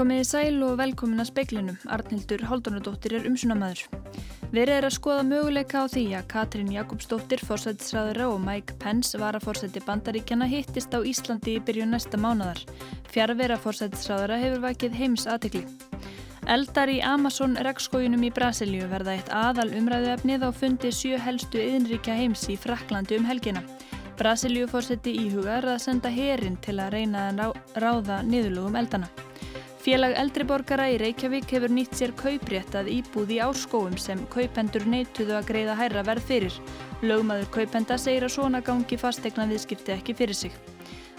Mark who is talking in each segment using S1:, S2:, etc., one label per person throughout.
S1: Komiði sæl og velkomin að speiklinum. Arnildur Haldunadóttir er umsunamæður. Verið er að skoða möguleika á því að Katrín Jakobsdóttir, fórsættisræðura og Mike Pence, varafórsætti bandaríkjana, hittist á Íslandi í byrju næsta mánadar. Fjárvera fórsættisræðura hefur vakið heims aðtegli. Eldar í Amazon rekskójunum í Brasilíu verða eitt aðal umræðuefnið á fundi sjö helstu yðinríkja heims í Fraklandi um helgina. Brasilíu fórsætti íhugar að senda herin til að reyna að ráða niðurlugum eldana. Félag eldriborgara í Reykjavík hefur nýtt sér kauprétt að íbúð í árskóum sem kaupendur neituðu að greiða hærra verð fyrir. Lögmaður kaupenda segir að svona gangi fastegna viðskipti ekki fyrir sig.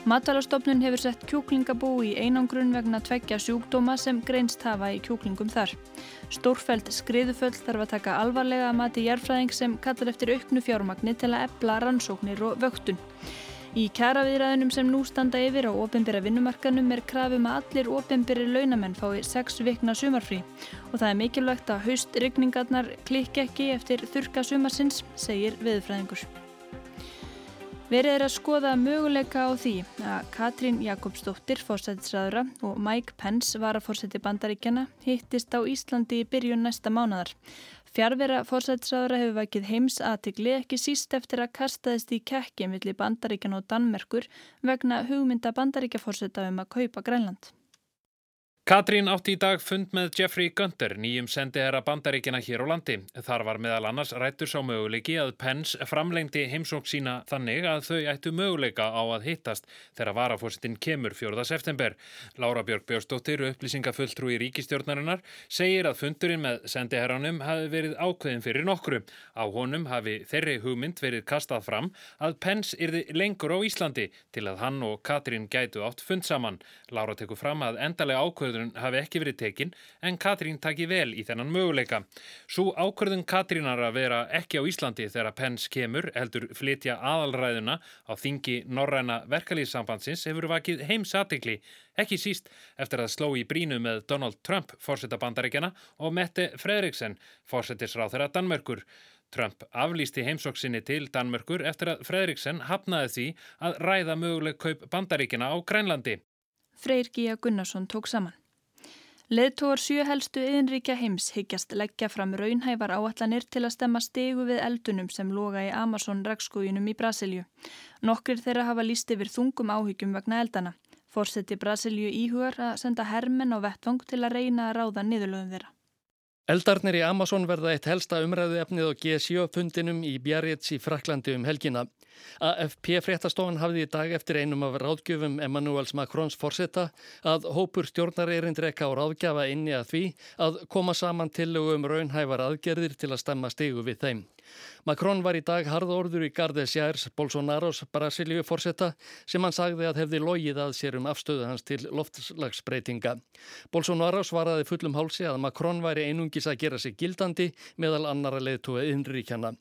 S1: Matalastofnun hefur sett kjúklingabú í einangrun vegna tveggja sjúkdóma sem greinst hafa í kjúklingum þar. Stórfæld skriðuföll þarf að taka alvarlega að mati jærfræðing sem kallar eftir auknu fjármagnir til að epla rannsóknir og vöktun. Í kjaraviðræðunum sem nú standa yfir á ofinbyrra vinnumarkanum er krafum að allir ofinbyrri launamenn fái 6 vikna sumarfrí og það er mikilvægt að haustrygningarnar klikki ekki eftir þurka sumarsins, segir viðfræðingur. Verið er að skoða möguleika á því að Katrín Jakobsdóttir, fórsættisræðura og Mike Pence var að fórsætti bandaríkjana hittist á Íslandi í byrjun næsta mánadar. Fjárvera fórsætsráðara hefur vakið heims aðtikli ekki síst eftir að kastaðist í kekki millir bandaríkan og Danmerkur vegna hugmynda bandaríkjafórsætta um að kaupa Grænland.
S2: Katrín átti í dag fund með Jeffrey Gunter, nýjum sendiherra bandaríkina hér á landi. Þar var meðal annars rættur sá möguleiki að Pence framlengdi heimsók sína þannig að þau ættu möguleika á að hittast þegar varafórstinn kemur 4. september. Lára Björg Björnsdóttir, upplýsingafulltrú í ríkistjórnarinnar, segir að fundurinn með sendiherranum hafi verið ákveðin fyrir nokkru. Á honum hafi þeirri hugmynd verið kastað fram að Pence yrði lengur á Íslandi til að hann og Katrín gætu átt fund saman. Lára tekur fram að endalega ákveð ákvörðun hafi ekki verið tekin en Katrín taki vel í þennan möguleika. Svo ákvörðun Katrínar að vera ekki á Íslandi þegar Pence kemur heldur flytja aðalræðuna á þingi Norræna verkalýðssambandsins hefur vakið heimsatikli ekki síst eftir að sló í brínu með Donald Trump, fórsetta bandaríkjana og Mette Fredriksen, fórsetisráð þeirra Danmörkur. Trump aflýsti heimsóksinni til Danmörkur eftir að Fredriksen hafnaði því að ræða möguleg kaup bandaríkina á Grænlandi.
S1: Freyr Gíja Gunnarsson tók saman. Leðtóar sjöhelstu yðinríkja heims higgjast leggja fram raunhævar áallanir til að stemma stegu við eldunum sem loga í Amazon rakskójunum í Brasilju. Nokkrir þeirra hafa líst yfir þungum áhyggjum vegna eldana. Fórseti Brasilju íhugar að senda hermen á vettvang til að reyna að ráða niðurlöðum þeirra.
S3: Eldarnir í Amazon verða eitt helsta umræðu efnið á G7-fundinum í Bjarrits í Fraklandi um helgina. AFP fréttastofan hafði í dag eftir einum af ráðgjöfum Emmanuels Macrons forsetta að hópur stjórnarerindreka og ráðgjafa inni að því að koma saman til um raunhævar aðgerðir til að stemma stegu við þeim. Macron var í dag harðorður í Gardes Jærs Bolsonaros Brasilíu forsetta sem hann sagði að hefði logið að sér um afstöðu hans til loftslagsbreytinga. Bolsonaros varaði fullum hálsi að Macron væri einungis að gera sig gildandi meðal annara leðtúi innríkjana.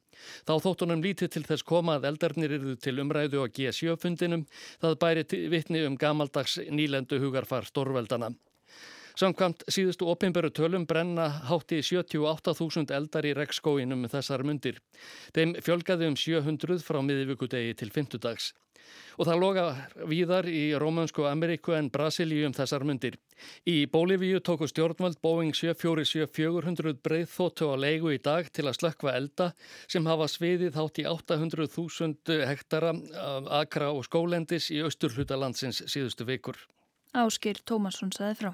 S3: Þá þóttunum lítið til þess koma að eldarnir eruðu til umræðu á G7-fundinum það bæri vittni um gamaldags nýlendu hugarfar stórveldana. Samkvæmt síðustu opimberu tölum brenna hátti 78.000 eldar í rekskóinum þessar mundir. Þeim fjölgaði um 700 frá miðvíkudegi til fymtudags og það loga víðar í Rómansku Ameríku en Brasilíu um þessar mundir. Í Bólivíu tóku stjórnvöld Boeing 747-400 breið þóttu á leigu í dag til að slökkva elda sem hafa sviðið hátt í 800.000 hektara akra og skólendis í austurhluta landsins síðustu vikur.
S1: Áskir Tómasson saði frá.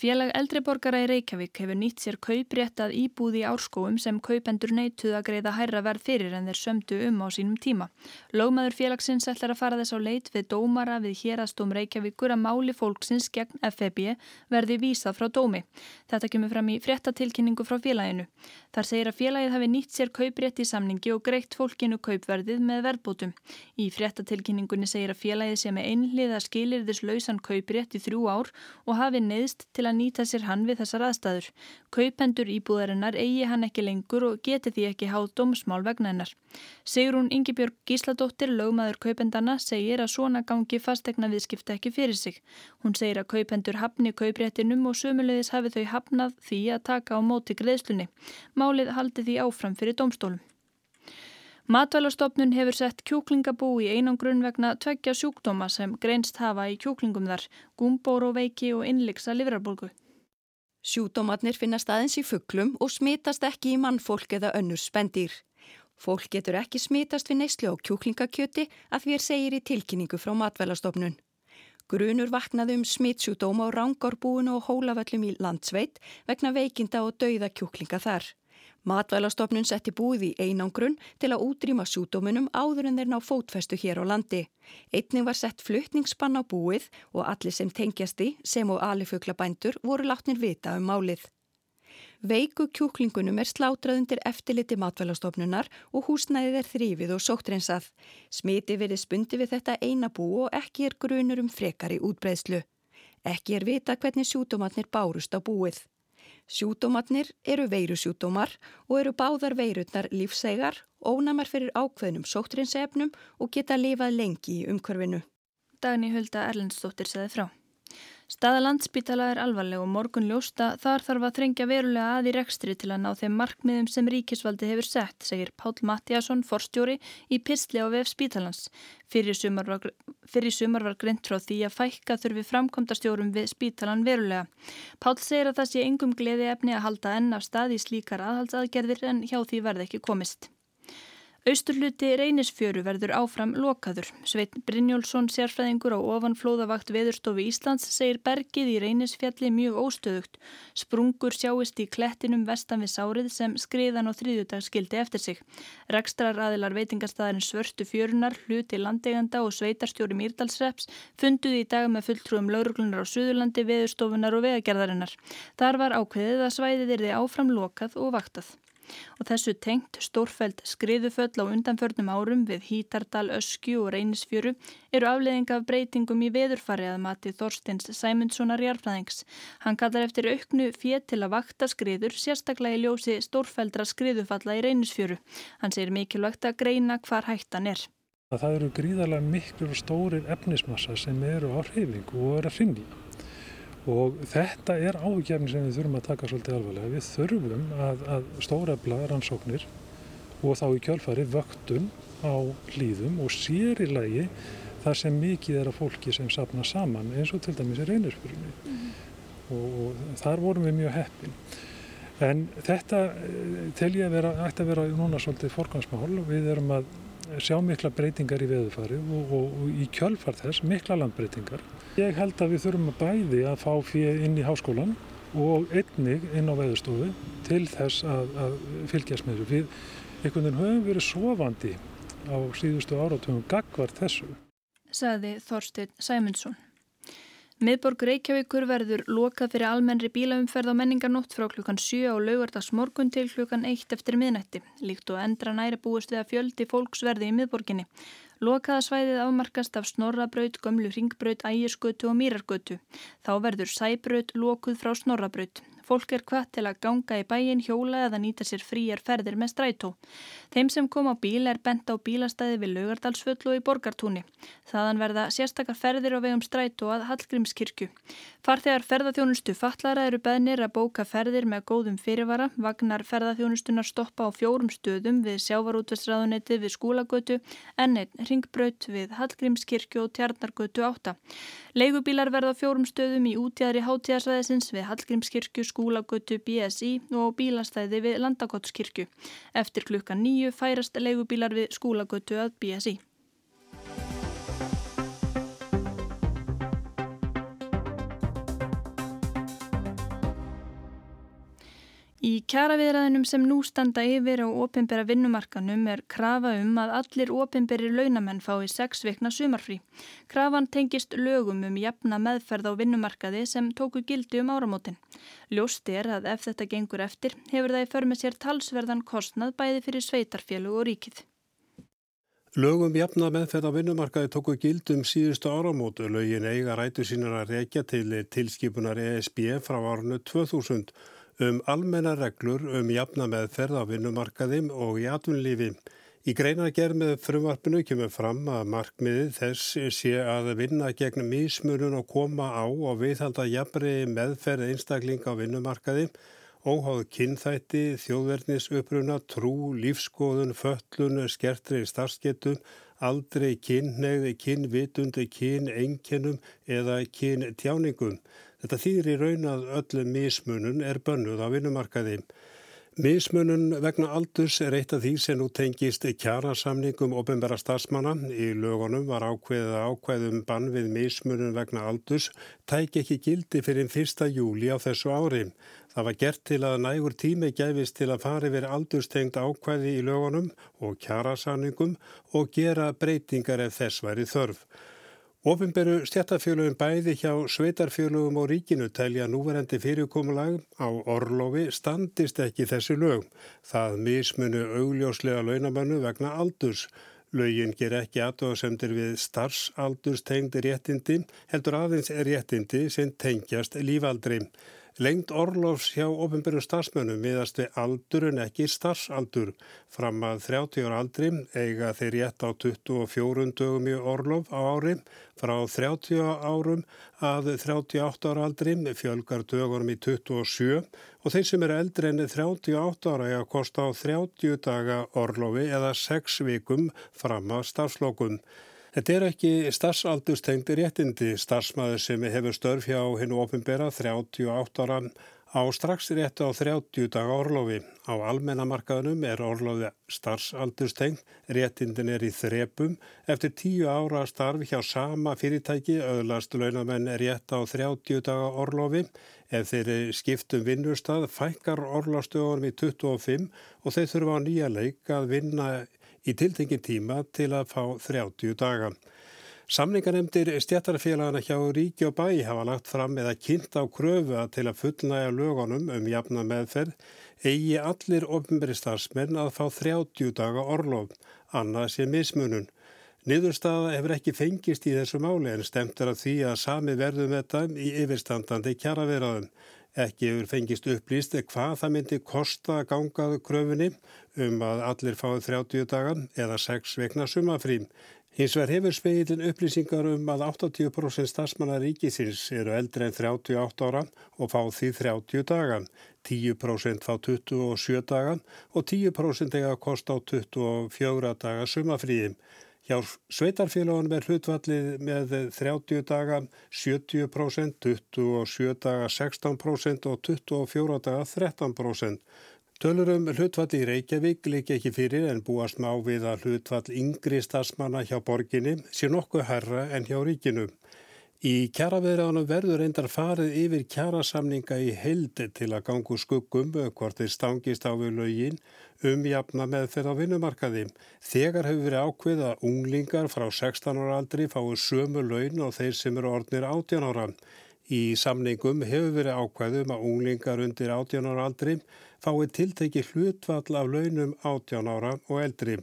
S1: Félag eldriborgara í Reykjavík hefur nýtt sér kauprétt að íbúði árskóum sem kaupendur neituð að greiða hærra verð fyrir en þeir sömdu um á sínum tíma. Lómaður félagsins ætlar að fara þess á leit við dómara við hérastóm Reykjavíkur að máli fólksins gegn FEB verði vísað frá dómi. Þetta kemur fram í fréttatilkynningu frá félaginu. Þar segir að félagið hafi nýtt sér kauprétt í samningi og greitt fólkinu kaupverðið með verðbótum. Í fréttatilkynningunni segir að félagið sé með einliða skilirðis lausan kauprétt í þrjú ár og hafi neðst til að nýta sér hann við þessar aðstæður. Kaupendur íbúðarinnar eigi hann ekki lengur og geti því ekki háð dómsmál vegna hennar. Sigrún Yngibjörg Gísladóttir, lögmaður kaupendana, segir að svona gangi fastegna viðskipta ekki fyrir sig. Hún segir að kaupendur hafni kaupréttinum og sömulegis hafi þau hafnað því að taka á móti greiðslunni. Málið haldi því áfram fyrir dómstólum. Matvælastofnun hefur sett kjúklingabú í einangrun vegna tveggja sjúkdóma sem greinst hafa í kjúklingum þar, gúmbóróveiki og innliksa livrarbólgu.
S4: Sjúdómatnir finnast aðeins í fugglum og smitast ekki í mannfólk eða önnur spendýr. Fólk getur ekki smitast við neyslu á kjúklingakjöti að því er segir í tilkynningu frá matvælastofnun. Grunur vaknaði um smitsjúdóma á rángárbúinu og hólavöllum í landsveit vegna veikinda og dauða kjúklinga þar. Matvælastofnun setti búið í einangrun til að útrýma sjúdóminum áður en þeir ná fótfestu hér á landi. Einning var sett fluttningsspann á búið og allir sem tengjasti, sem og alifuglabændur, voru látnir vita um málið. Veiku kjúklingunum er slátrað undir eftirliti matvælastofnunar og húsnæðið er þrýfið og sóttrinsað. Smiti verið spundi við þetta eina bú og ekki er grunur um frekari útbreyslu. Ekki er vita hvernig sjúdómatnir bárust á búið. Sjúdómatnir eru veirusjúdómar og eru báðar veirutnar lífsegar, ónamar fyrir ákveðnum sóttrinsefnum og geta lifað lengi í umkörfinu.
S1: Dagni Hulda Erlendstóttir segði frá. Staða landsbítala er alvarleg og morgun ljósta þar þarf að þrengja verulega að í rekstri til að ná þeim markmiðum sem ríkisvaldi hefur sett, segir Pál Mattiasson, forstjóri, í Pistli á VF Spítalans. Fyrir sumar var, var greint frá því að fækka þurfi framkomtastjórum við Spítalan verulega. Pál segir að það sé engum gleði efni að halda enn af stað í slíkar aðhaldsaðgerðir en hjá því verði ekki komist. Austurluti reynisfjöru verður áfram lokaður. Sveit Brynjólfsson, sérfræðingur á ofanflóðavakt Veðurstofi Íslands, segir bergið í reynisfjalli mjög óstöðugt. Sprungur sjáist í klettinum vestan við sárið sem skriðan og þrýðudag skildi eftir sig. Rekstraraðilar veitingastæðarinn svörtu fjörunar, hluti landeganda og sveitarstjóri Mýrdalsreps funduði í dag með fulltrúum lauruglunar á Suðurlandi, Veðurstofunar og vegagerðarinnar. Þar var ákveðið að svæðið er þið áfram lokað og vaktað og þessu tengt stórfæld skriðuföll á undanförnum árum við Hítardal, Öskju og Reynisfjöru eru afleðing af breytingum í veðurfari að mati Þorstins Sæmundssonar jarfræðings. Hann kallar eftir auknu fétt til að vakta skriður sérstaklega í ljósi stórfældra skriðufalla í Reynisfjöru. Hann segir mikilvægt að greina hvar hættan er.
S5: Það eru gríðarlega miklu stórir efnismassa sem eru á hreyfingu og eru að finna og þetta er ágefni sem við þurfum að taka svolítið alvarlega. Við þurfum að, að stórefla rannsóknir og þá í kjálfari vöktun á hlýðum og sér í lagi þar sem mikið er að fólki sem sapna saman eins og til dæmis í reynirspurunni mm -hmm. og, og þar vorum við mjög heppin. En þetta eh, tel ég að vera, ætti að vera núna svolítið forgansmál. Við erum að sjá mikla breytingar í veðufari og, og, og í kjálfar þess mikla landbreytingar. Ég held að við þurfum að bæði að fá fyrir inn í háskólan og einnig inn á veðustofu til þess að, að fylgjast með þessu. Við einhvern veginn höfum verið sofandi á síðustu áratugum gagvar þessu.
S1: Saði Þorstein Sæmundsson. Miðborg Reykjavíkur verður lokað fyrir almennri bílaumferð á menningarnótt frá klukkan 7 á laugardags morgun til klukkan 1 eftir miðnætti. Líkt og endra næri búist við að fjöldi fólksverði í miðborginni. Lokaða svæðið afmarkast af Snorrabraut, Gömlu Ringbraut, Ægisgötu og Mýrargötu. Þá verður Sæbraut lokuð frá Snorrabraut. Fólk er hvað til að ganga í bæin, hjóla eða nýta sér fríjar ferðir með strætó. Þeim sem kom á bíl er bent á bílastæði við Laugardalsföll og í Borgartúni. Þaðan verða sérstakar ferðir á vegum strætó að Hallgrímskirkju. Farþegar ferðarþjónustu fallara eru beðnir að bóka ferðir með góðum fyrirvara. Vagnar ferðarþjónustunar stoppa á fjórum stöðum við sjávarútvestræðuneti við skólagötu, ennett ringbraut við Hallgrímskirkju og Tjarnargötu 8. Leigubílar verða fjórum stöðum í útjæðri hátíðarsvæðisins við Hallgrímskirkju, skólagötu, BSI og bílastæði við Landakotskirkju. Eftir klukkan nýju færast leigubílar við skólagötu að BSI. Í kjaraviðræðinum sem nú standa yfir á opimbera vinnumarkanum er krafa um að allir opimberi launamenn fái sex vikna sumarfrí. Krafan tengist lögum um jafna meðferð á vinnumarkaði sem tóku gildi um áramótin. Ljóst er að ef þetta gengur eftir hefur það í för með sér talsverðan kostnað bæði fyrir sveitarfjölu og ríkið.
S6: Lögum jafna meðferð á vinnumarkaði tóku gildum síðustu áramótu. Lögin eiga rætu sínar að rekja til tilskipunar ESB frá árnu 2000 um almenna reglur um jafna meðferð á vinnumarkaðim og í atvinnlífi. Í greinargerð með frumvarpinu kemur fram að markmiðið þess sé að vinna gegn mísmunum og koma á og viðhalda jafnri meðferð einstakling á vinnumarkaði óháð kynþætti, þjóðverðnisuppruna, trú, lífskoðun, föllun, skertri starfsketum, aldrei kynneigði, kynvitundi, kynengjönum eða kyntjáningum. Þetta þýðir í raun að öllum mismunun er bönnuð á vinnumarkaði. Mismunun vegna aldurs er eitt af því sem nú tengist kjarasamningum ofinbæra starfsmanna. Í lögunum var ákveðið ákveðum bann við mismunun vegna aldurs tæk ekki gildi fyrir 1. júli á þessu ári. Það var gert til að nægur tími gæfist til að fari verið aldurstengt ákveði í lögunum og kjarasamningum og gera breytingar ef þess væri þörf. Ofinberu stjættafjölugum bæði hjá sveitarfjölugum og ríkinu telja núverandi fyrirkomulag á orlofi standist ekki þessi lög. Það mismunu augljóslega launamannu vegna aldurs. Lögin ger ekki aðtóðasemdir við starfsaldurs tengdi réttindi, heldur aðeins réttindi sem tengjast lífaldri. Lengt orlofs hjá ofinbjörnum starfsmönnum miðast við aldur en ekki starfsaldur. Fram að 30 ára aldri eiga þeir rétt á 24 dögum í orlof á ári. Frá 30 árum að 38 ára aldri fjölgar dögunum í 27 og þeir sem eru eldri en 38 ára er að kosta á 30 daga orlofi eða 6 vikum fram að starfslokum. Þetta er ekki starfsaldustengdi réttindi. Starfsmæður sem hefur störf hjá hennu ofinbera 38 ára á strax réttu á 30 daga orlofi. Á almennamarkaðunum er orlofi starfsaldustengt. Réttindin er í þrepum. Eftir 10 ára starf hjá sama fyrirtæki öðlast launamenn rétt á 30 daga orlofi. Ef þeir skiptum vinnustad fækkar orlastöðunum í 25 og þeir þurfa á nýja leik að vinna í tiltengin tíma til að fá 30 daga. Samningarnemdir stjættarfélagana hjá Ríki og Bæ hafa lagt fram eða kynnt á kröfu til að fullnæja lögunum um jafna meðferð eigi allir ofnbæristarsmenn að fá 30 daga orlof, annað sé mismunun. Niðurstaða hefur ekki fengist í þessu máli en stemt er að því að sami verðum þetta í yfirstandandi kjaraverðaðum. Ekki hefur fengist upplýst hvað það myndi kosta að gangaðu kröfunni um að allir fáið 30 dagan eða 6 vegna sumafrým. Hins vegar hefur speilin upplýsingar um að 80% starfsmanna ríkisins eru eldri en 38 ára og fá því 30 dagan. 10% fá 27 dagan og 10% eiga að kosta á 24 daga sumafrýðim. Hjá sveitarfélagunum er hlutvallið með 30 daga 70%, 27 daga 16% og 24 daga 13%. Tölurum hlutvalli í Reykjavík líka ekki fyrir en búast má við að hlutvall yngri stafsmanna hjá borginni sé nokkuð herra en hjá ríkinu. Í kjaraverðanum verður reyndar farið yfir kjarasamninga í heildi til að gangu skuggum hvort þeir stangist á við lögin um jafna meðferð á vinnumarkaði. Þegar hefur verið ákveð að unglingar frá 16 ára aldri fái sömu laun og þeir sem eru orðnir 18 ára. Í samningum hefur verið ákveðum að unglingar undir 18 ára aldri fái tilteki hlutvall af launum 18 ára og eldri.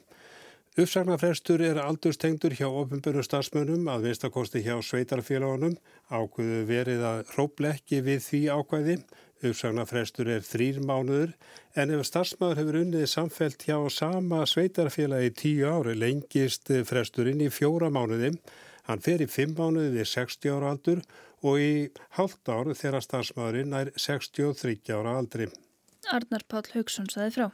S6: Uppsagnarfrestur er aldurstengtur hjá ofinbjörnum starfsmönum að viðstakosti hjá sveitarfélagunum. Ákveðu verið að hróplekki við því ákvæði. Uppsagnarfrestur er þrýr mánuður en ef starfsmæður hefur unnið samfelt hjá sama sveitarfélagi tíu ári lengist fresturinn í fjóra mánuði. Hann fer í fimm mánuði við 60 ára aldur og í hálft ár þegar starfsmæðurinn er 63 ára aldri.
S1: Arnar Páll Haugsson saði frá.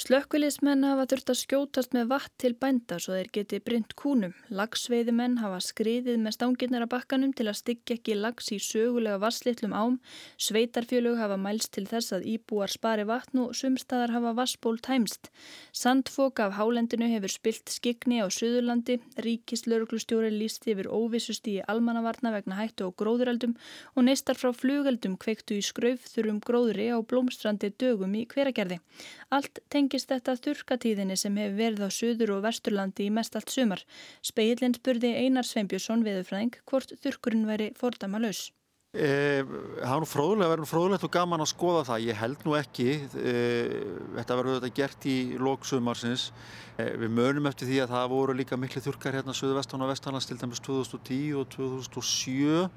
S1: Slökkviliðsmenn hafa þurft að skjótast með vatn til bænda svo þeir geti brynt kúnum. Lagsveiðimenn hafa skriðið með stangirnar að bakkanum til að styggja ekki lags í sögulega vasslittlum ám. Sveitarfjölug hafa mælst til þess að íbúar spari vatn og sumstaðar hafa vassból tæmst. Sandfók af hálendinu hefur spilt skigni á Suðurlandi. Ríkislauruglustjóri lísti yfir óvissust í almannavarna vegna hættu og gróðureldum og neistar frá flugeldum kveiktu í skraufþurum gróðri á blómstrandi dögum í hveragerði. Allt tengist þetta þurkatíðinni sem hefur verið á Suður og Vesturlandi í mest allt sumar. Speillin spurði Einar Sveinbjörnsson veðurfræðing hvort þurkurinn væri fordama laus.
S7: Eh, það er fróðulega, verður fróðulegt og gaman að skoða það. Ég held nú ekki. Eh, þetta verður þetta gert í lóksumarsins. Eh, við mönum eftir því að það voru líka miklu þurkar hérna Suður, Vesturland og Vesturlands til dæmis 2010 og 2007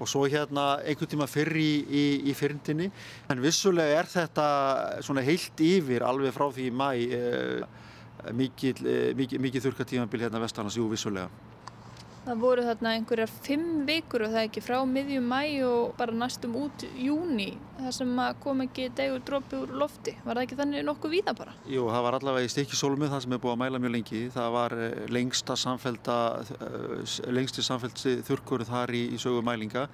S7: og svo hérna einhvern tíma fyrr í, í, í fyrndinni. En vissulega er þetta svona heilt yfir alveg frá því mæ eh, mikið, eh, mikið, mikið þurkatímanbíl hérna vestarnas, jú vissulega.
S8: Það voru þarna einhverjar fimm vikur og það ekki frá miðjum mæ og bara næstum út júni það sem kom ekki degur drópi úr lofti. Var það ekki þannig nokkuð víða bara?
S7: Jú, það var allavega í stikisólumi það sem er búið að mæla mjög lengi. Það var eh, lengsta samfélta, eh, lengsti samfélti þurrkur þar í, í sögu mælinga.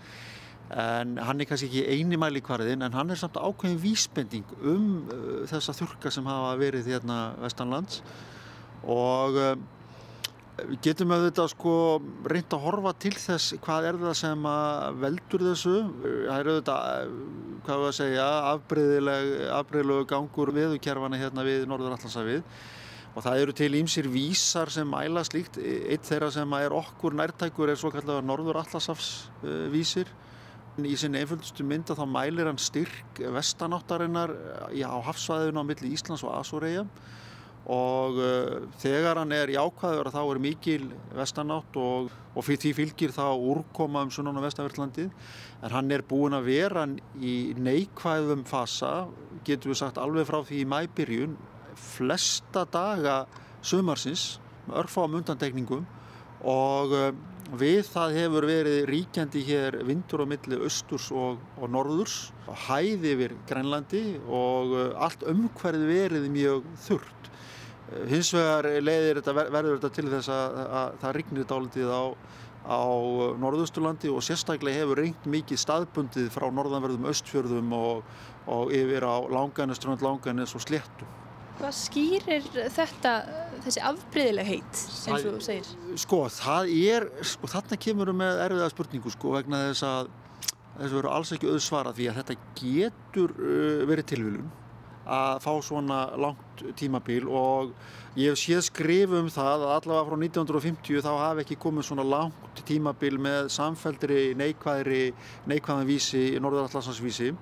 S7: En hann er kannski ekki eini mæli kvarðin en hann er samt ákveðin vísbending um uh, þessa þurrka sem hafa verið hérna vestanlands og Við getum auðvitað sko reynd að horfa til þess hvað er það sem veldur þessu. Það er auðvitað, hvað við að segja, afbreyðilegu gangur viðukerfana hérna við Norður-Allansafið og það eru til ímsir vísar sem mæla slíkt. Eitt þeirra sem er okkur nærtækur er svo kallega Norður-Allasafsvísir. Í sinni einföldustu mynda þá mælir hann styrk vestanáttarinnar á hafsvæðinu á milli Íslands og Asureyja og uh, þegar hann er jákvæður þá er mikil vestanátt og, og fyrir því fylgir þá úrkoma um sunnan og vestanverðlandið en hann er búin að vera í neikvæðum fasa getur við sagt alveg frá því í mæbyrjun flesta daga sömarsins örfáum undantekningum. Og uh, við það hefur verið ríkjandi hér vindur á milli austurs og, og norðurs hæði yfir Grænlandi og uh, allt umhverfið verið mjög þurrt Hins vegar þetta, verður þetta til þess að, að það rignir dálitið á, á norðusturlandi og sérstaklega hefur reynd mikið staðbundið frá norðanverðum östfjörðum og, og yfir á langanis, strönd langanis og sléttum.
S8: Hvað skýrir þetta, þessi afbreyðileg heit, eins og þú segir?
S7: Sko, það er, sko, þarna kemur við með erfiða spurningu, sko, vegna þess að þessu verður alls ekki auðsvara því að þetta getur uh, verið tilvílun að fá svona langt tímabil og ég hef séð skrifu um það að allavega frá 1950 þá hafi ekki komið svona langt tímabil með samfældri neikvæðri neikvæðan vísi, Norðurallandsvísi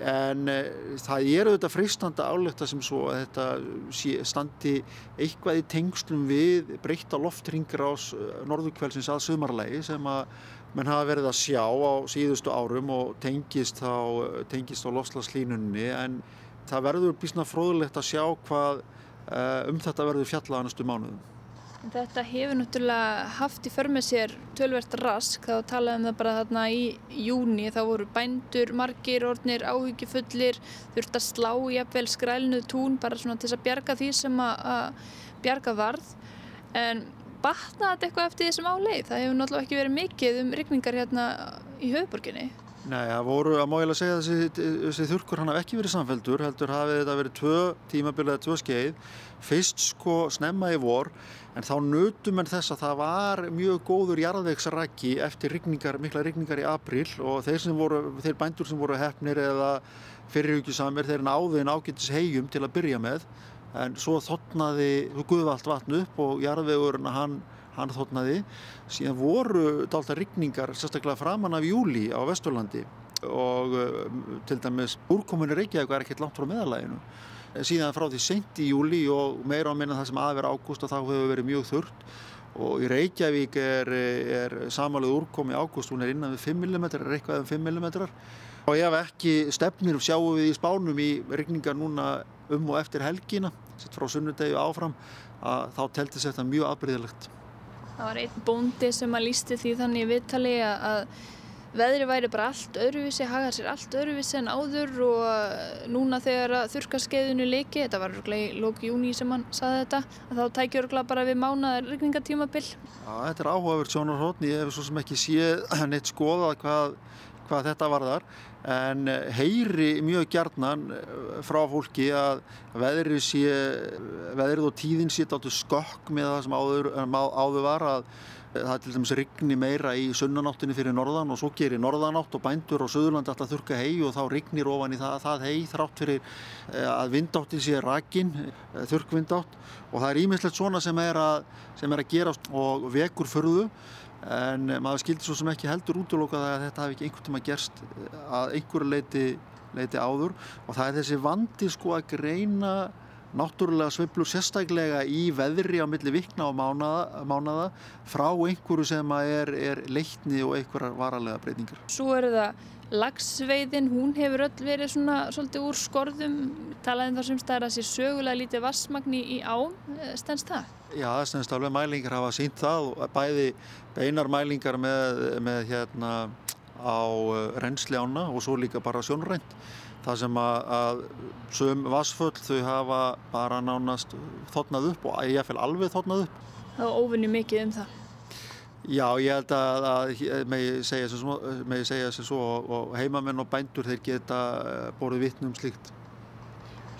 S7: en e, það er auðvitað freistanda álökta sem svo að þetta standi eitthvað í tengslum við breytta loftringur á eh, norðurkvælsins að sömarlegi sem að menn hafa verið að sjá á síðustu árum og tengist á, tengist á lofslagslínunni en það verður bísna fróðulegt að sjá hvað uh, um þetta verður fjalla á næstu mánuðum.
S8: Þetta hefur náttúrulega haft í förmið sér tölvert rask þá talaðum það bara þarna í júni þá voru bændur, margir, ornir, áhyggjufullir þurft að slá jafnvel skrælnuð tún bara svona til að bjarga því sem að bjarga varð en batnaði þetta eitthvað eftir þessum áleið? Það hefur náttúrulega ekki verið mikið um rykningar hérna í höfuborginni.
S7: Nei, það voru að máilega segja að þessi, þessi þurkur hann haf ekki verið samfeldur, heldur hafið þetta verið tvö tímabilið eða tvö skeið, fyrst sko snemma í vor, en þá nutum en þess að það var mjög góður jarðvegsraki eftir rigningar, mikla rigningar í april og þeir, voru, þeir bændur sem voru hefnir eða fyrirhugjusamir, þeir náðu en ágættis hegjum til að byrja með, en svo þotnaði, þú guði allt vatn upp og jarðvegurinn hann hann þóttnaði. Síðan voru dálta rigningar sérstaklega framann af júli á Vesturlandi og uh, til dæmis úrkomunni Reykjavík er ekkert langt frá meðalæginu. Síðan frá því sent í júli og meira á minna það sem aðverð ágúst og þá hefur verið mjög þurrt og í Reykjavík er, er samanlega úrkomi ágúst, hún er innan við 5 mm, er eitthvað um 5 mm og ef ekki stefnir sjáum við í spánum í rigningar núna um og eftir helgina, frá sunnudegi áfram, að þá telti sér þetta mjög afbríðilegt.
S8: Það var einn bóndi sem að lísti því þannig viðtali að veðri væri bara allt öðruvísi, hagað sér allt öðruvísi en áður og núna þegar þurrkarskeiðinu leiki, þetta var í lóki júni sem hann saði þetta, þá tækjur bara við mánaðar regningatímabill.
S7: Þetta er áhugaverð sjónarhóttn, ég hef svo sem ekki séð neitt skoðað hvað, hvað þetta varðar en heyri mjög gjarnan eh, frá fólki að veðrið sé, veðrið og tíðin sé alltaf skokk með það sem áður, áður var að það er til dæmis rigni meira í sunnanáttinni fyrir norðan og svo gerir norðanátt og bændur og söðurlandi alltaf þurka hei og þá rignir ofan í það, það hei þrátt fyrir eh, að vindáttin sé rakin, eh, þurkvindátt og það er ímislegt svona sem er að, sem er að gerast og vekur förðu en maður skildi svo sem ekki heldur útlokað að þetta hafi ekki einhvern tíma gerst að einhverju leiti, leiti áður. Og það er þessi vandi sko að greina náttúrulega sveiflur sérstaklega í veðri á milli vikna og mánaða, mánaða frá einhverju sem er, er leitni og einhverjar varalega breytingar.
S1: Svo eru það lagsveiðin, hún hefur öll verið svona svolítið úr skorðum, talaðum þar sem staðar að sé sögulega lítið vassmagni í ám, stennst það?
S7: Já, það stennst alveg mælingar hafa sínt það og bæði beinar mælingar með, með hérna á eh, reynsli ána og svo líka bara sjónrænt. Það sem að, að söm vassföll þau hafa bara nánast þotnað upp og ég fæl alveg þotnað upp.
S1: Það var óvinni mikið um það.
S7: Já, ég held að, að megi segja þessu svo og, og heimamenn og bændur þeir geta eh, borðið vittnum slíkt.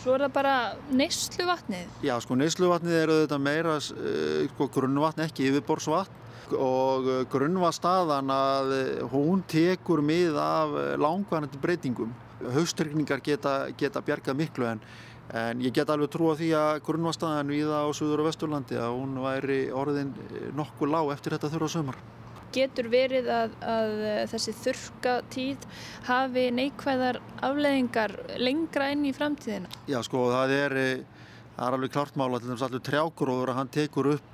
S1: Svo er það bara neysluvatnið?
S7: Já, sko neysluvatnið eru þetta meira uh, sko, grunnvatn, ekki yfirborsvatn og uh, grunnvatstaðan að hún tekur mið af langvarandi breytingum. Haustryggningar geta, geta bjargað miklu en En ég get alveg trú á því að grunnvastaðan viða á Suður og Vesturlandi að hún væri orðin nokkuð lág eftir þetta þurra sömur.
S1: Getur verið að, að þessi þurka tíð hafi neikvæðar afleðingar lengra inn í framtíðina?
S7: Já sko það er, það er alveg klart mála til þess að allur trjágróður að hann tekur upp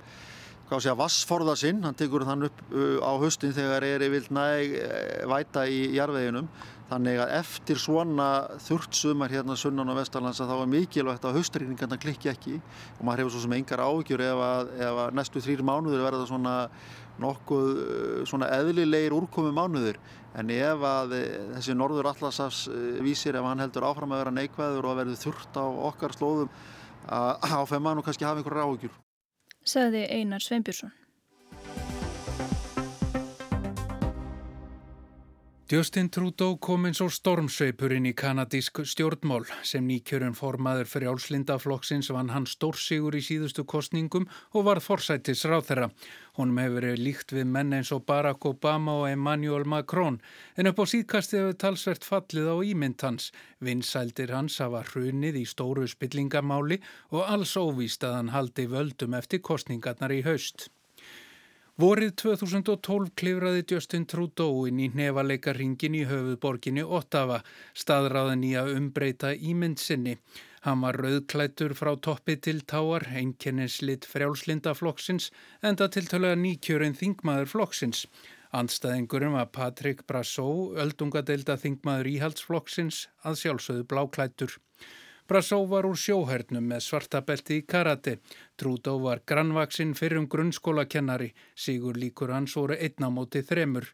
S7: hvað sé að vassforða sinn, hann tekur þann upp uh, á höstin þegar er yfir næg eh, væta í jarveginum Þannig að eftir svona þurrt sumar hérna sunnan á Vestarlands að þá er mikilvægt að haustrýningarna klikki ekki. Og maður hefur svo sem engar ágjur ef að, ef að næstu þrýr mánuður verða svona nokkuð uh, svona eðlilegir úrkomi mánuður en ef að eh, þessi norður allasafs eh, vísir ef hann heldur áfram að vera neikvæður og að verði þurrt á okkar slóðum að áfæða mann og kannski hafa einhverja ágjur.
S1: Saði Einar Sveinbjörnsson.
S9: Justin Trudeau kom eins og stormsveipurinn í kanadísk stjórnmál sem nýkjörun formaður fyrir álslindaflokksins vann hann stórsigur í síðustu kostningum og varð forsættis ráð þeirra. Honum hefur verið líkt við menn eins og Barack Obama og Emmanuel Macron en upp á síðkasti hefur talsvert fallið á ímynd hans. Vinsældir hans hafa hrunið í stóru spillingamáli og alls óvíst að hann haldi völdum eftir kostningarnar í haust. Vorið 2012 klifraði Justin Trudeau inn í nefaleikaringin í höfuðborginni Ottawa, staðráðin í að umbreyta ímynd sinni. Hann var rauðklættur frá toppi til táar, einkenninslitt frjálslindaflokksins, enda tiltölega nýkjörinn þingmaður flokksins. Andstæðingurum var Patrik Brassó, öldungadeilda þingmaður íhaldsflokksins, að sjálfsögðu bláklættur. Brassó var úr sjóhernum með svartabelti í karate. Trúdó var grannvaksinn fyrir um grunnskólakennari. Sigur líkur hans voru einnamóti þremur.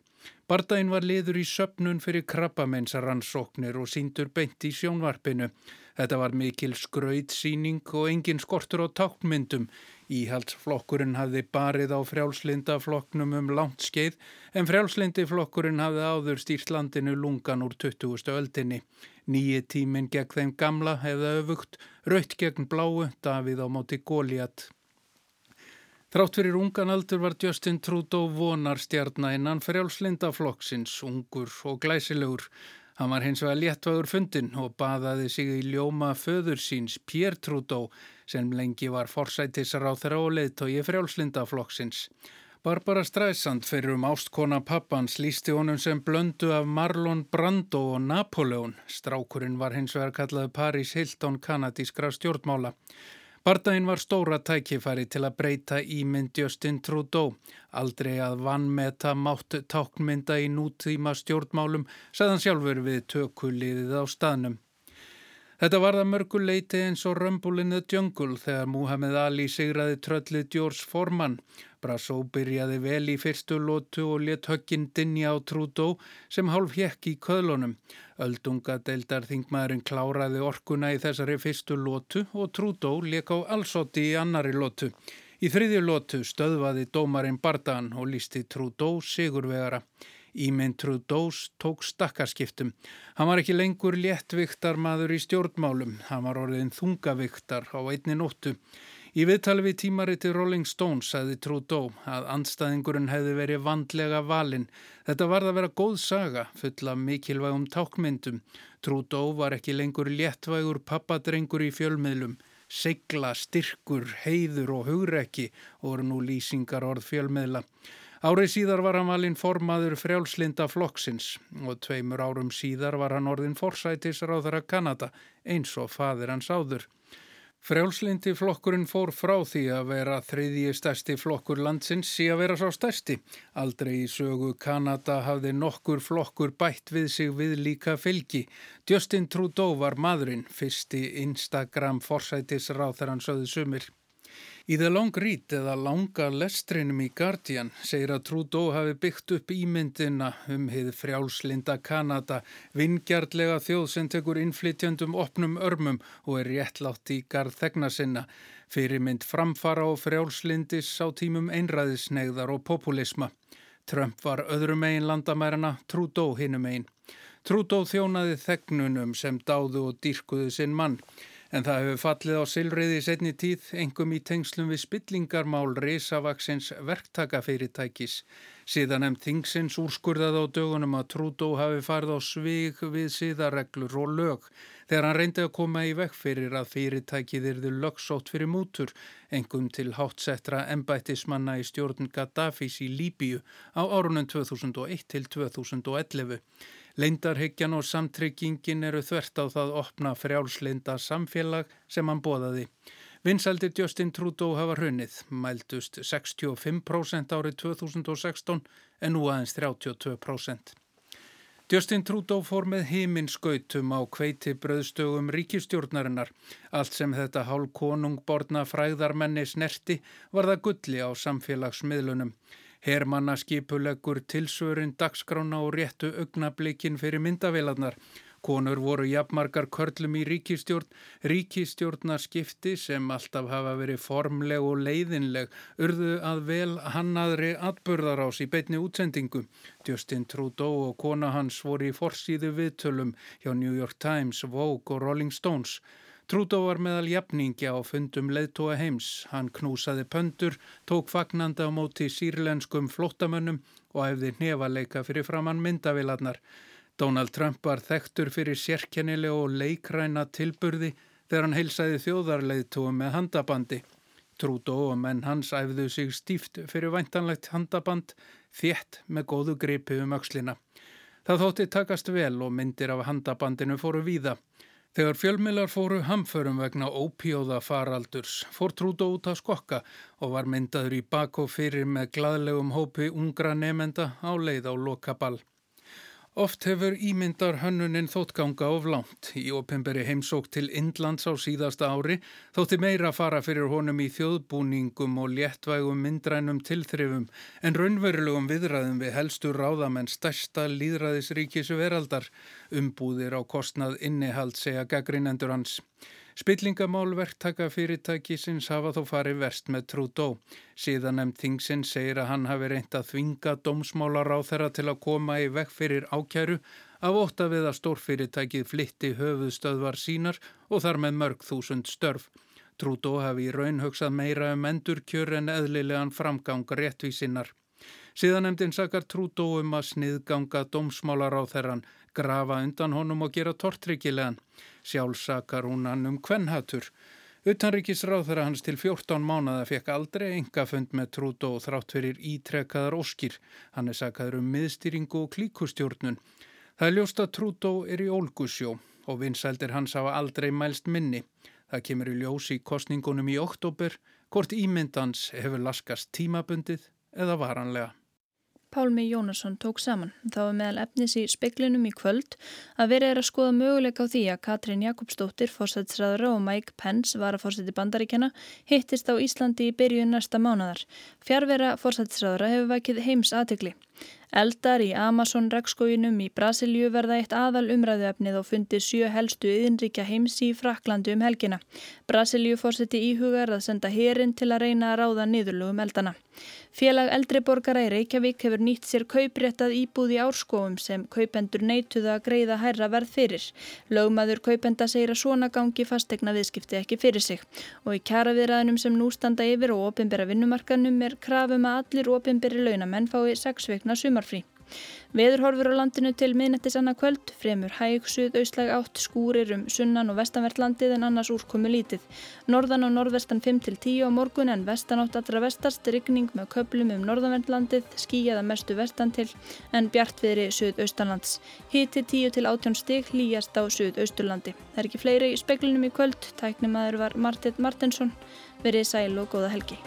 S9: Bardaginn var liður í söpnun fyrir krabbameinsaransóknir og síndur beint í sjónvarpinu. Þetta var mikil skrautsýning og engin skortur á tákmyndum. Íhaldsflokkurinn hafði barið á frjálslindaflokknum um langt skeið en frjálslindiflokkurinn hafði áður stýrt landinu lungan úr 20. öldinni. Nýji tíminn gegn þeim gamla hefða öfugt, raut gegn bláu, Davíð á móti Góliat. Þrátt fyrir ungan aldur var Justin Trudeau vonar stjarnænan frjálslindaflokksins, ungur og glæsilegur. Hann var hins vegar léttvagur fundin og baðaði sig í ljóma föður síns Pierre Trudeau sem lengi var þeirra og leðtói frjálslindaflokksins. Barbara Streisand fyrir um ástkona pappans lísti honum sem blöndu af Marlon Brando og Napoleon. Strákurinn var hins vegar kallaði Paris Hilton kanadískra stjórnmála. Bardaginn var stóra tækifæri til að breyta ímynd Justin Trudeau. Aldrei að vannmeta mátt táknmynda í nútíma stjórnmálum, sagðan sjálfur við tökuliðið á staðnum. Þetta var það mörguleiti eins og the Jungle þegar Muhammed Ali sigraði tröllið George Foreman. Brassó byrjaði vel í fyrstu lótu og let högginn dinja á Trudeau sem hálf hekk í köðlunum. Öldunga deildar þingmaðurinn kláraði orkuna í þessari fyrstu lótu og Trudeau leik á allsótti í annari lótu. Í þriðju lótu stöðvaði dómarinn Bardan og lísti Trudeau sigurvegara. Ímynd Trudeaus tók stakkarskiptum. Hann var ekki lengur léttviktar maður í stjórnmálum. Hann var orðin þungaviktar á einni nóttu. Í viðtali við tímariti Rolling Stones sagði Trudeau að andstæðingurinn hefði verið vandlega valinn. Þetta var að vera góð saga, fulla mikilvægum tákmyndum. Trudeau var ekki lengur léttvægur pappadrengur í fjölmiðlum. Segla, styrkur, heiður og hugrekki voru nú lýsingar orð fjölmiðla. Árið síðar var hann valinn formaður frjálslinda flokksins og tveimur árum síðar var hann orðin forsætisráðara Kanada eins og fadir hans áður. Frjálslindi flokkurinn fór frá því að vera þriðji stærsti flokkur landsins sí að vera sá stærsti. Aldrei í sögu Kanada hafði nokkur flokkur bætt við sig við líka fylgi. Justin Trudeau var maðurinn, fyrsti Instagram forsætisráð þegar hann sögði sumir. Í The Long Read eða langa lestrinum í Guardian segir að Trudeau hafi byggt upp ímyndina um hið frjálslinda Kanada, vingjartlega þjóð sem tekur innflytjandum opnum örmum og er réttlátt í garð þegna sinna, fyrirmynd framfara og frjálslindis á tímum einræðisnegðar og populisma. Trump var öðrum megin landamærarna, Trudeau hinnum megin. Trudeau þjónaði þegnunum sem dáðu og dýrkuðu sinn mann. En það hefur fallið á silriði í setni tíð, engum í tengslum við spillingarmál risavaksins verktakafyrirtækis. Síðan hefn Þingsins úrskurðað á dögunum að Trúdó hafi farið á svig við síðarreglur og lög þegar hann reyndi að koma í vekk fyrir að fyrirtækið yrðu lögsótt fyrir mútur, engum til hátsettra embættismanna í stjórn Gaddafis í Líbíu á árunum 2001 til 2011. Leindarhyggjan og samtryggingin eru þvert á það opna frjálslinda samfélag sem hann bóðaði. Vinsaldir Justin Trudeau hafa hrunnið, mældust 65% árið 2016 en nú aðeins 32%. Justin Trudeau fór með heiminn skautum á kveiti bröðstögum ríkistjórnarinnar. Allt sem þetta hálf konungborna fræðarmenni snerti var það gulli á samfélagsmiðlunum. Hermannaskipuleggur tilsvörin dagskrána og réttu augnablikin fyrir myndavélarnar. Konur voru jafnmarkar körlum í ríkistjórn, ríkistjórnarskipti sem alltaf hafa verið formleg og leiðinleg, urðu að vel hannaðri atburðarás í beitni útsendingu. Justin Trudeau og kona hans voru í forsýðu viðtölum hjá New York Times, Vogue og Rolling Stones. Trúdó var meðal jafningja á fundum leðtóa heims. Hann knúsaði pöndur, tók fagnanda á móti sírlenskum flottamönnum og hefði nefaleika fyrir framann myndavilarnar. Donald Trump var þektur fyrir sérkennileg og leikræna tilburði þegar hann heilsaði þjóðarleðtóa með handabandi. Trúdó og menn hans æfðu sig stíft fyrir væntanlegt handaband, þétt með góðu gripi um aukslina. Það þótti takast vel og myndir af handabandinu fóru víða. Þegar fjölmilar fóru hamförum vegna ópíóða faraldurs fór Trúdó út að skokka og var myndaður í bak og fyrir með gladlegum hópi ungra nefenda á leið á lokaball. Oft hefur ímyndar hönnunin þóttganga of langt. Í opimberi heimsók til Indlands á síðasta ári þótti meira fara fyrir honum í þjóðbúningum og léttvægum myndrænum tilþrifum en raunverulegum viðræðum við helstur ráðamenn stærsta líðræðisríkisu veraldar umbúðir á kostnað innihald segja gaggrinendur hans. Spillingamál verktaka fyrirtækisins hafa þó farið verst með Trudeau. Síðan nefnd Þingsinn segir að hann hafi reynt að þvinga dómsmálar á þeirra til að koma í vekk fyrir ákjæru af óta við að stórfyrirtækið flitti höfuðstöðvar sínar og þar með mörg þúsund störf. Trudeau hafi í raun hugsað meira um endurkjör en eðlilegan framgang réttvísinnar. Síðan nefndin sakar Trudeau um að sniðganga dómsmálar á þeirran, grafa undan honum og gera tortryggilegan. Sjálfsakar hún hann um kvennhatur. Utanríkisráð þeirra hans til 14 mánada fekk aldrei engafönd með trút og þrátt fyrir ítrekkaðar óskir. Hann er sakaður um miðstýringu og klíkustjórnun. Það er ljóst að Trúdó er í Olgusjó og vinsældir hans hafa aldrei mælst minni. Það kemur í ljós í kostningunum í oktober hvort ímyndans hefur laskast tímabundið eða varanlega.
S1: Pálmi Jónasson tók saman. Það var meðal efnis í speklinum í kvöld að verið er að skoða möguleika á því að Katrín Jakobsdóttir, fórsætsræðara og Mike Pence, varafórsætti bandaríkjana, hittist á Íslandi í byrju næsta mánadar. Fjárvera fórsætsræðara hefur vakið heims aðtegli. Eldar í Amazon-rekskóinum í Brasilju verða eitt aðal umræðuefnið og fundi sjö helstu yðinríkja heims í Fraklandi um helgina. Brasilju fórseti íhugar að senda herin til að reyna að ráða niðurlugum eldana. Félag eldriborgara í Reykjavík hefur nýtt sér kaupréttað íbúð í árskóum sem kaupendur neituða að greiða hærra verð fyrir. Lögmaður kaupenda segir að svona gangi fastegna viðskipti ekki fyrir sig og í kjaraviðræðinum sem nú standa yfir og ofinbera vinnumarkanum er krafum að allir ofinberi launamenn fái sex veikna sumarfrí. Veðurhorfur á landinu til miðnettis annað kvöld, fremur hæg, suðaustlæg átt, skúrir um sunnan og vestanvert landið en annars úrkomu lítið. Norðan og norðvestan 5-10 á morgun en vestanátt allra vestast, rigning með köplum um norðanvert landið, skíjaða mestu vestan til en bjartviðri suðaustanlands. Hiti 10-18 stig líjast á suðausturlandi. Það er ekki fleiri í speklinum í kvöld, tæknimaður var Martit Martinsson, verið sæl og góða helgi.